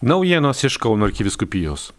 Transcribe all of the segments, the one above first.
Naujienos iš Kauno arkiviskupijos.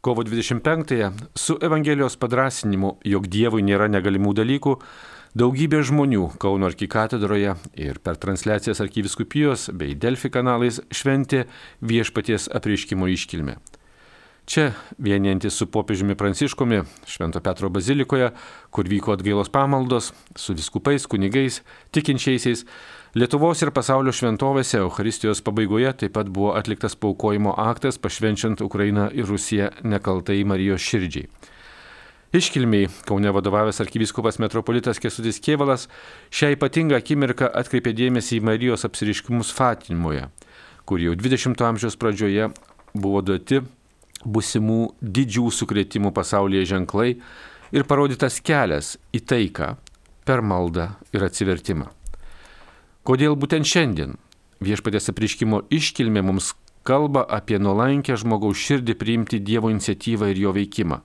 Kovo 25-ąją su Evangelijos padrasinimu, jog Dievui nėra negalimų dalykų, daugybė žmonių Kauno arkikatedroje ir per transliacijas arkiviskupijos bei Delfi kanalais šventė viešpaties apreiškimo iškilmę. Čia, vieniantis su popiežiumi Pranciškumi Švento Petro bazilikoje, kur vyko atgailos pamaldos, su viskupais, kunigais, tikinčiaisiais, Lietuvos ir pasaulio šventovėse Euharistijos pabaigoje taip pat buvo atliktas paukojimo aktas pašvenčiant Ukrainą ir Rusiją nekaltai Marijos širdžiai. Iškilmiai Kaune vadovavęs arkivyskupas metropolitas Kesutis Kievalas šią ypatingą akimirką atkreipė dėmesį į Marijos apsiriškimus Fatimoje, kur jau 20-ojo amžiaus pradžioje buvo duoti busimų didžių sukretimų pasaulyje ženklai ir parodytas kelias į taiką per maldą ir atsivertimą. Kodėl būtent šiandien viešpatės apriškimo iškilmė mums kalba apie nuolankę žmogaus širdį priimti Dievo iniciatyvą ir jo veikimą.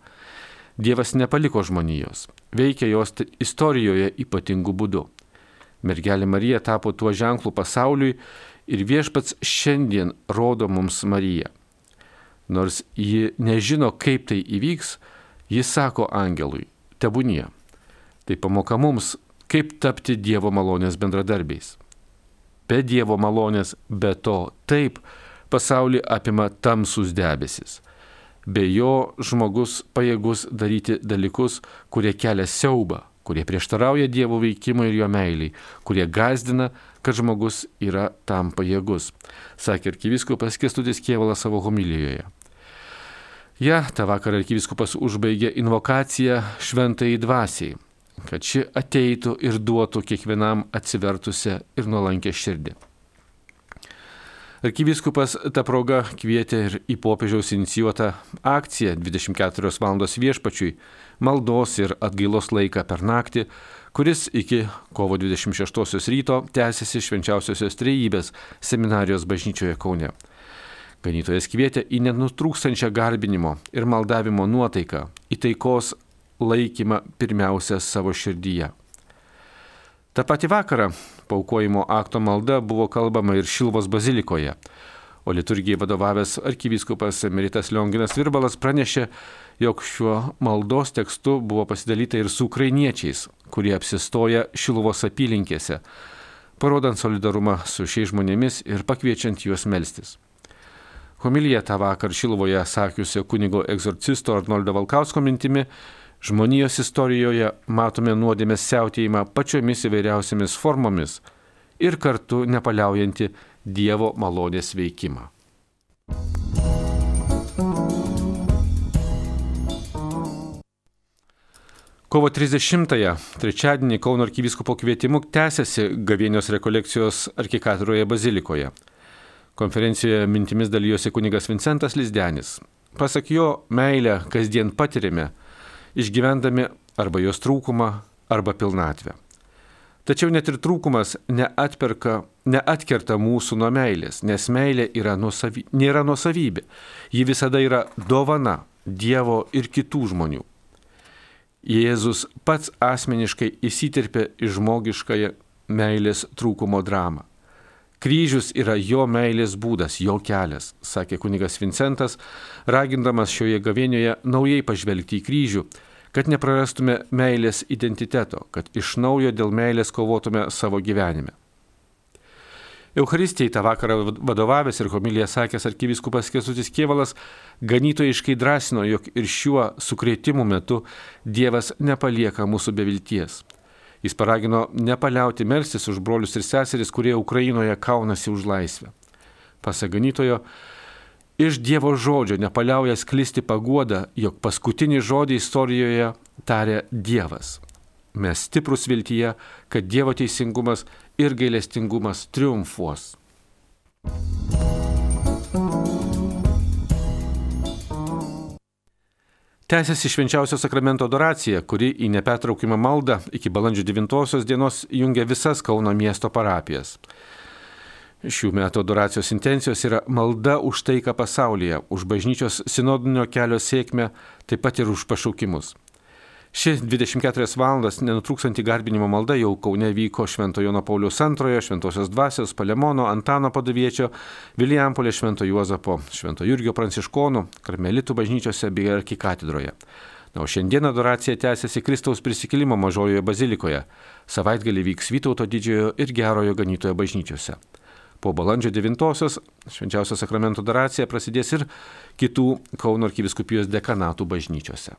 Dievas nepaliko žmonijos, veikia jos istorijoje ypatingu būdu. Mergelė Marija tapo tuo ženklu pasauliui ir viešpats šiandien rodo mums Mariją. Nors ji nežino, kaip tai įvyks, jis sako angelui, tebūnie. Tai pamoka mums, kaip tapti Dievo malonės bendradarbiais be Dievo malonės, be to taip pasaulį apima tamsus debesis. Be jo žmogus pajėgus daryti dalykus, kurie kelia siaubą, kurie prieštarauja Dievo veikimui ir jo meiliai, kurie gazdina, kad žmogus yra tam pajėgus, sakė arkiviskupas Kestutis Kievalas savo homilijoje. Ja, tą vakarą arkiviskupas užbaigė invokaciją šventai dvasiai kad ši ateitų ir duotų kiekvienam atsivertusią ir nuolankę širdį. Arkivyskupas tą progą kvietė ir į popiežiaus inicijuotą akciją 24 val. viešpačiui, maldos ir atgailos laiką per naktį, kuris iki kovo 26 ryto tęsiasi švenčiausiosios trejybės seminarijos bažnyčioje Kaune. Ganytojas kvietė į nenutrūkstančią garbinimo ir maldavimo nuotaiką, į taikos laikymą pirmiausia savo širdyje. Ta pati vakarą paukojimo akto malda buvo kalbama ir Šilvos bazilikoje, o liturgijai vadovavęs arkivyskupas Emeritas Lionginas Virbalas pranešė, jog šiuo maldos tekstu buvo pasidalyta ir su ukrainiečiais, kurie apsistoja Šilvos apylinkėse, parodant solidarumą su šiais žmonėmis ir pakviečiant juos melstis. Homilija tą vakar Šilvoje sakiusio kunigo egzorcisto Arnoldo Valkausko mintimi Žmonijos istorijoje matome nuodėmės siautėjimą pačiomis įvairiausiamis formomis ir kartu nepaliaujantį Dievo malonės veikimą. Kovo 30-ąją, trečiadienį Kauno arkivyskupo kvietimu tęsiasi gavėnios rekolekcijos arkikatūroje bazilikoje. Konferencijoje mintimis dalyjosi kunigas Vincentas Lizdenis. Pasak jo, meilę kasdien patirime išgyvendami arba jos trūkumą, arba pilnatvę. Tačiau net ir trūkumas neatperka, neatkerta mūsų nuo meilės, nes meilė yra nuosavy, nėra nuosavybė. Ji visada yra dovana Dievo ir kitų žmonių. Jėzus pats asmeniškai įsiterpė į žmogiškąją meilės trūkumo dramą. Kryžius yra jo meilės būdas, jo kelias, sakė kunigas Vincentas, ragindamas šioje gavėnioje naujai pažvelgti į kryžių kad neprarastume meilės identiteto, kad iš naujo dėl meilės kovotume savo gyvenime. Euharistijai tą vakarą vadovavęs ir homiliją sakęs arkivyskupas Kesutis Kievalas ganytojiškai drąsino, jog ir šiuo sukrėtimu metu Dievas nepalieka mūsų be vilties. Jis paragino nepaliauti melstis už brolius ir seseris, kurie Ukrainoje kaunasi už laisvę. Pasak ganytojo, iš Dievo žodžio nepaliauja sklisti paguoda, jog paskutinį žodį istorijoje tarė Dievas. Mes stiprus viltyje, kad Dievo teisingumas ir gailestingumas triumfuos. Tęsiasi švenčiausio sakramento adoracija, kuri į nepertraukimą maldą iki balandžio 9 dienos jungia visas Kauno miesto parapijas. Šių metų adoracijos intencijos yra malda už taiką pasaulyje, už bažnyčios sinodinio kelio sėkmę, taip pat ir už pašaukimus. Ši 24 valandas nenutrūksanti garbinimo malda jau Kaune vyko Švento Jono Paulius II, Šventosios dvasios, Palemono, Antano padaviečio, Vilijampolė Švento Juozapo, Švento Jurgio Pranciškonų, Karmelitų bažnyčiose bei arkikatedroje. Na, o šiandien adoracija tęsiasi Kristaus prisikėlimo mažojoje bazilikoje. Savaitgalį vyks Vytauto didžiojo ir gerojo ganytojo bažnyčiose. Po balandžio 9-osios švenčiausio sakramento adoracija prasidės ir kitų Kauno arkiviskupijos dekanatų bažnyčiose.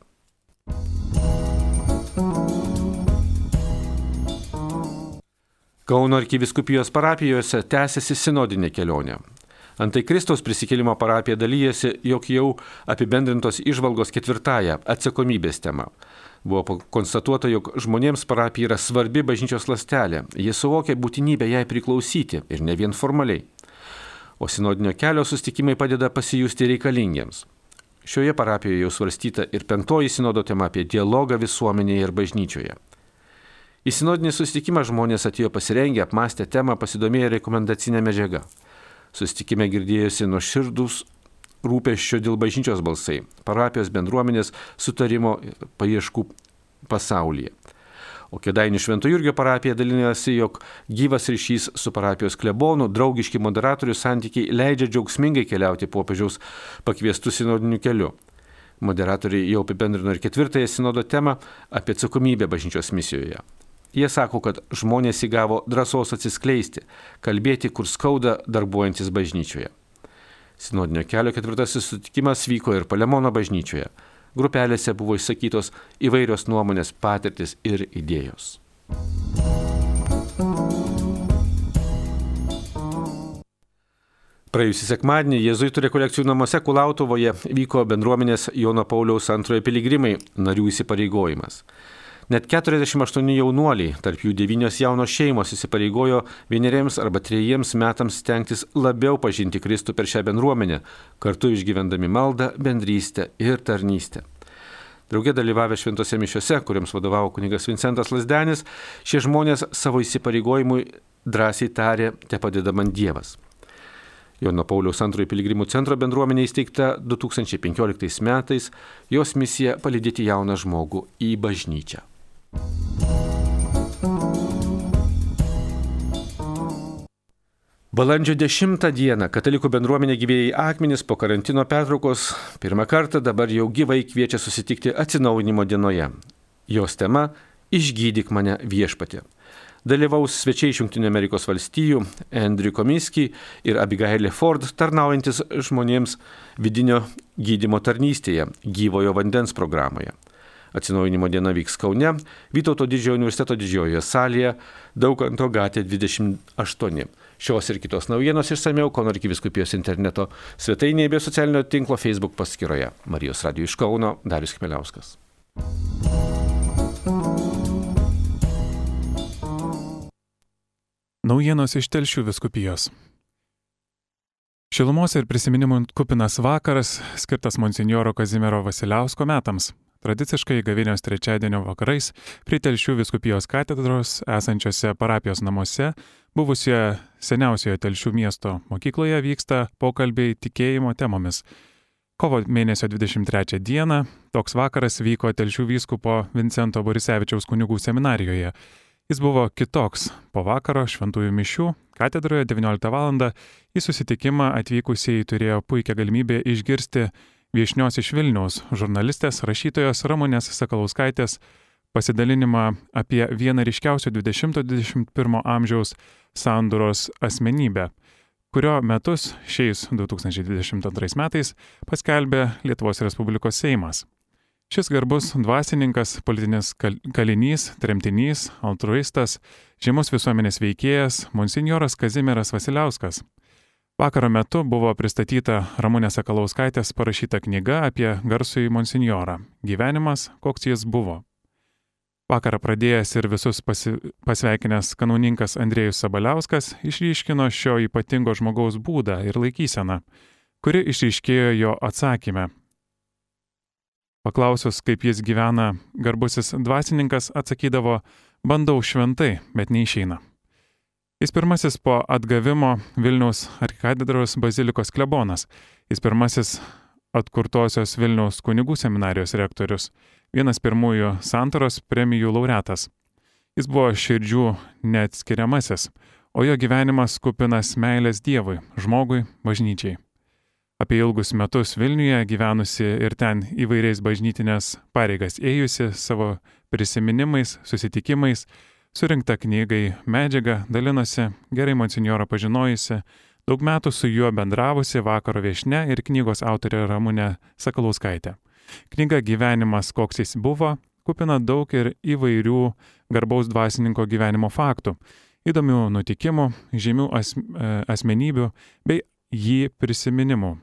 Kauno arkiviskupijos parapijose tęsiasi sinodinė kelionė. Antai Kristaus prisikėlimo parapija dalyjasi, jog jau apibendrintos išvalgos ketvirtąją atsakomybės temą. Buvo konstatuota, jog žmonėms parapija yra svarbi bažnyčios lastelė. Jie suvokia būtinybę jai priklausyti ir ne vien formaliai. O sinodinio kelio sustikimai padeda pasijusti reikalingiems. Šioje parapijoje jau svarstyta ir penktoji sinodo tema apie dialogą visuomenėje ir bažnyčioje. Į sinodinį susitikimą žmonės atėjo pasirengę, apmastę temą, pasidomėję rekomendacinę medžiagą. Susitikime girdėjosi nuoširdus rūpeščio dėl bažnyčios balsai, parapijos bendruomenės sutarimo paieškų pasaulyje. O Kedainių Švento Jurgio parapija dalinasi, jog gyvas ryšys su parapijos klebonu, draugiški moderatorių santykiai leidžia džiaugsmingai keliauti popiežiaus pakviestų sinodiniu keliu. Moderatoriai jau apibendrino ir ketvirtąją sinodo temą apie atsakomybę bažnyčios misijoje. Jie sako, kad žmonės įgavo drąsos atsiskleisti, kalbėti, kur skauda darbuojantis bažnyčioje. Sinodinio kelio ketvirtasis sutikimas vyko ir Palemono bažnyčioje. Grupelėse buvo išsakytos įvairios nuomonės, patirtis ir idėjos. Praėjusį sekmadienį Jėzuitų rekolekcijų namuose Kulautovoje vyko bendruomenės Jono Pauliaus antrojo piligrimai narių įsipareigojimas. Net 48 jaunuoliai, tarp jų 9 jaunos šeimos įsipareigojo vieneriems arba trejiems metams stengtis labiau pažinti Kristų per šią bendruomenę, kartu išgyvendami maldą, bendrystę ir tarnystę. Draugė dalyvavę šventose mišiuose, kuriems vadovavo kunigas Vincentas Lasdenis, šie žmonės savo įsipareigojimui drąsiai tarė, te padeda man Dievas. Jono Pauliaus antrojo piligrimų centro bendruomenė įsteigta 2015 metais, jos misija palydėti jauną žmogų į bažnyčią. Balandžio 10 dieną katalikų bendruomenė gyvėjai akmenys po karantino pertraukos pirmą kartą dabar jau gyvai kviečia susitikti atsinaujinimo dienoje. Jos tema - Išgydyk mane viešpatė. Dalyvaus svečiai iš Junktinio Amerikos valstijų Andrew Komisky ir Abigailė Ford, tarnaujantis žmonėms vidinio gydymo tarnystėje gyvojo vandens programoje. Atsinaujinimo diena vyks Kaune, Vytauto didžiojo universiteto didžiojoje salėje, Daukanto gatė 28. Šios ir kitos naujienos išsameu Konarkiviskupijos interneto svetainėje bei socialinio tinklo Facebook paskyroje. Marijos radio iš Kauno Darius Kmeliauskas. Naujienos iš Telšių viskupijos. Šilumos ir prisiminimų kupinas vakaras skirtas monsinjoro Kazimiero Vasiliausko metams. Tradiciškai gavinios trečiadienio vakarais prie Telšių viskupijos katedros esančiose parapijos namuose buvusioje seniausioje Telšių miesto mokykloje vyksta pokalbiai tikėjimo temomis. Kovo mėnesio 23 dieną toks vakaras vyko Telšių vyskupo Vincento Borisevičiaus kunigų seminarijoje. Jis buvo kitoks. Po vakaro šventųjų mišių katedroje 19 val. į susitikimą atvykusieji turėjo puikią galimybę išgirsti viešnios iš Vilniaus, žurnalistės, rašytojos Ramonės Sakalauskaitės pasidalinimą apie vieną ryškiausių 20-21 amžiaus sanduros asmenybę, kurio metus šiais 2022 metais paskelbė Lietuvos Respublikos Seimas. Šis garbus dvasininkas, politinis kalinys, tremtinys, altruistas, žymus visuomenės veikėjas, monsinjoras Kazimieras Vasiliauskas Vakaro metu buvo pristatyta Ramūnės Sakalauskaitės parašyta knyga apie garsųjį monsinjorą - gyvenimas, koks jis buvo. Vakarą pradėjęs ir visus pasi, pasveikinęs kanauninkas Andrėjus Sabaliauskas išryškino šio ypatingo žmogaus būdą ir laikyseną, kuri išryškėjo jo atsakymę. Paklausus, kaip jis gyvena, garbusis dvasininkas atsakydavo, bandau šventai, bet neišeina. Jis pirmasis po atgavimo Vilniaus arkikatedros bazilikos klebonas. Jis pirmasis atkurtosios Vilniaus kunigų seminarijos rektorius. vienas pirmųjų santoros premijų laureatas. Jis buvo širdžių neatskiriamasis, o jo gyvenimas kupinas meilės Dievui, žmogui, bažnyčiai. Apie ilgus metus Vilniuje gyvenusi ir ten įvairiais bažnytinės pareigas ėjusi savo prisiminimais, susitikimais, surinkta knygai medžiaga, dalinosi, gerai monsinjoro pažinojusi, daug metų su juo bendravusi vakaro viešne ir knygos autorė Ramūnė Sakalauskaitė. Knyga Gyvenimas, koks jis buvo, kupina daug ir įvairių garbaus dvasininko gyvenimo faktų, įdomių nutikimų, žymių e, asmenybių bei jį prisiminimų.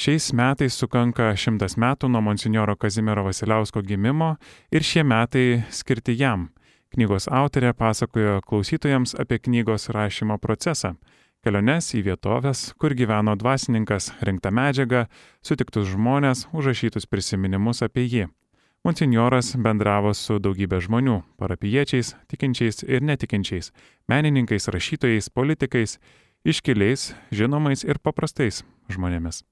Šiais metais sukanka šimtas metų nuo monsinjoro Kazimiero Vasiliausko gimimo ir šie metai skirti jam. Knygos autorė pasakojo klausytojams apie knygos rašymo procesą, keliones į vietovės, kur gyveno dvasininkas, rinktą medžiagą, sutiktus žmonės, užrašytus prisiminimus apie jį. Monsignoras bendravo su daugybė žmonių - parapiečiais, tikinčiais ir netikinčiais, menininkais, rašytojais, politikais, iškiliais, žinomais ir paprastais žmonėmis.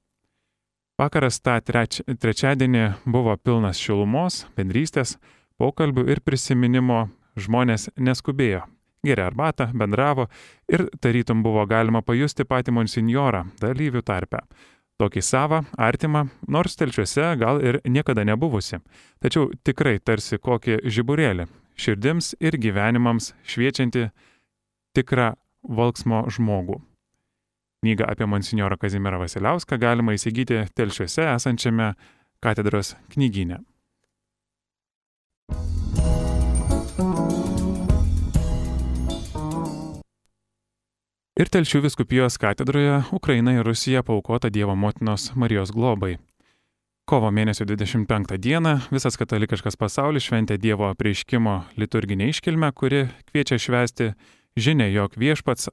Vakaras tą treč, trečiadienį buvo pilnas šilumos, bendrystės, pokalbių ir prisiminimo, žmonės neskubėjo. Geria arbatą, bendravo ir tarytum buvo galima pajusti patį monsinjorą dalyvių tarpę. Tokį savą, artimą, nors telčiuose gal ir niekada nebuvusi, tačiau tikrai tarsi kokį žiburėlį, širdims ir gyvenimams šviečianti tikrą valksmo žmogų. Knygą apie monsinjorą Kazimierą Vasiliauską galima įsigyti telšiuose esančiame katedros knygyne. Ir telšių viskupijos katedroje Ukraina ir Rusija paukota Dievo motinos Marijos globai. Kovo mėnesio 25 dieną visas katalikiškas pasaulis šventė Dievo apreiškimo liturginę iškilmę, kuri kviečia švesti žinę, jog viešpats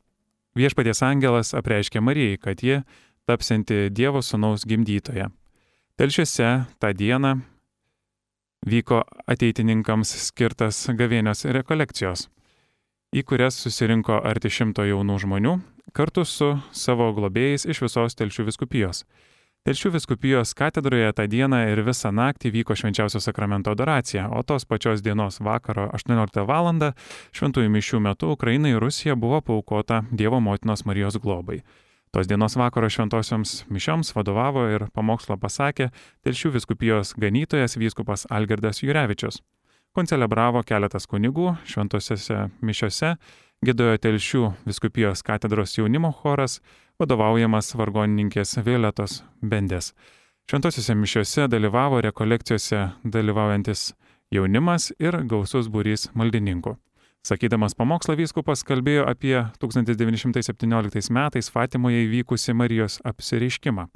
Viešpaties angelas apreiškė Marijai, kad ji tapsinti Dievo sūnaus gimdytoje. Telšiuose tą dieną vyko ateitininkams skirtas gavėnios rekolekcijos, į kurias susirinko arti šimto jaunų žmonių kartu su savo globėjais iš visos telšių viskupijos. Telšių viskupijos katedroje tą dieną ir visą naktį vyko švenčiausio sakramento adoracija, o tos pačios dienos vakaro 18 val. šventųjų mišių metu Ukraina ir Rusija buvo paukota Dievo motinos Marijos globai. Tos dienos vakaro šventosioms mišioms vadovavo ir pamokslą pasakė Telšių viskupijos ganytojas vyskupas Algirdas Jurevičius. Koncelebravo keletas kunigų šventosiose mišiose, gėdojo Telšių viskupijos katedros jaunimo choras, vadovaujamas vargonininkės Violetos Bendės. Šventosiuose mišiuose dalyvavo rekolekcijose dalyvaujantis jaunimas ir gausus būrys maldininkų. Sakydamas pamokslą vyskupas kalbėjo apie 1917 metais Fatimoje įvykusi Marijos apsireiškimą,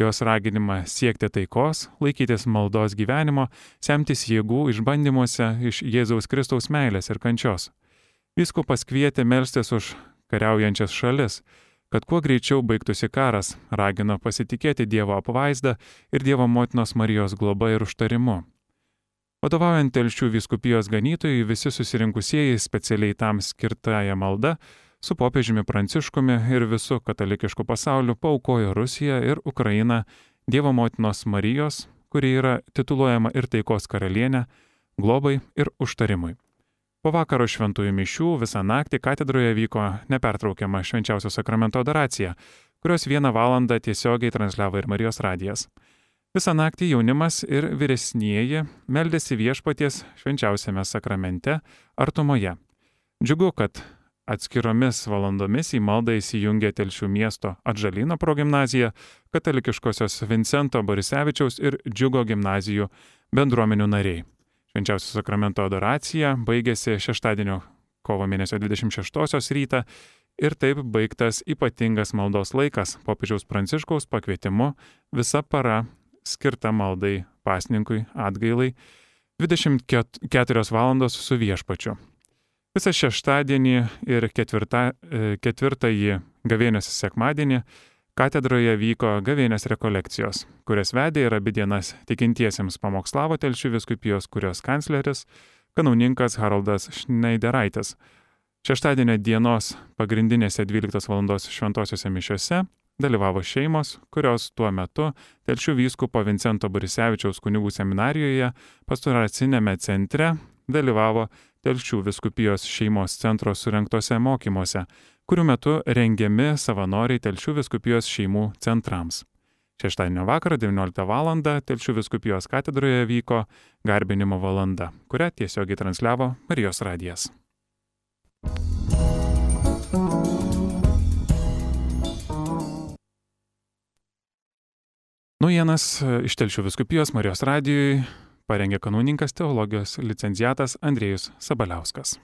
jos raginimą siekti taikos, laikytis maldos gyvenimo, semtis jėgų išbandymuose iš Jėzaus Kristaus meilės ir kančios. Vyskupas kvietė melstis už kariaujančias šalis, kad kuo greičiau baigtųsi karas, ragino pasitikėti Dievo apvaizdą ir Dievo motinos Marijos globa ir užtarimu. Vadovaujant telšių viskupijos ganytojui, visi susirinkusieji specialiai tam skirtąją maldą su popiežiumi Pranciškumi ir visų katalikiškų pasauliu paukojo Rusiją ir Ukrainą Dievo motinos Marijos, kuri yra tituluojama ir taikos karalienė, globai ir užtarimui. Po vakaro šventųjų mišių visą naktį katedroje vyko nepertraukiama švenčiausio sakramento adoracija, kurios vieną valandą tiesiogiai transliavo ir Marijos radijas. Visą naktį jaunimas ir vyresnieji meldėsi viešpaties švenčiausiame sakramente artumoje. Džiugu, kad atskiromis valandomis į maldą įsijungė Telšių miesto Atžalino progymnazija, katalikiškosios Vincento Borisevičiaus ir Džiugo gimnazijų bendruomenių nariai. Švenčiausio sakramento adoracija baigėsi šeštadienio kovo mėnesio 26 rytą ir taip baigtas ypatingas maldos laikas popiežiaus pranciškaus pakvietimu visa para skirta maldai pasninkui atgailai 24 valandos su viešpačiu. Visą šeštadienį ir ketvirta, e, ketvirtąjį gavėnios sekmadienį Katedroje vyko gavėnės rekolekcijos, kurias vedė ir abi dienas tikintiesiems pamokslavo telšių viskupijos kurios kancleris, kanauninkas Haroldas Schneideraitis. Šeštadienio dienos pagrindinėse 12 val. šventosiuose mišiuose dalyvavo šeimos, kurios tuo metu Telšių vyskupo Vincento Borisevičiaus kunigų seminarijoje pastoracinėme centre dalyvavo Telšių viskupijos šeimos centro surinktose mokymuose, kurių metu rengiami savanoriai Telšių viskupijos šeimų centrams. Šeštadienio vakarą 19 val. Telšių viskupijos katedroje vyko garbinimo valanda, kurią tiesiogiai transliavo Marijos radijas. Naujienas iš Telšių viskupijos Marijos radijui parengė kanauninkas teologijos licenciatas Andrėjus Sabaliauskas.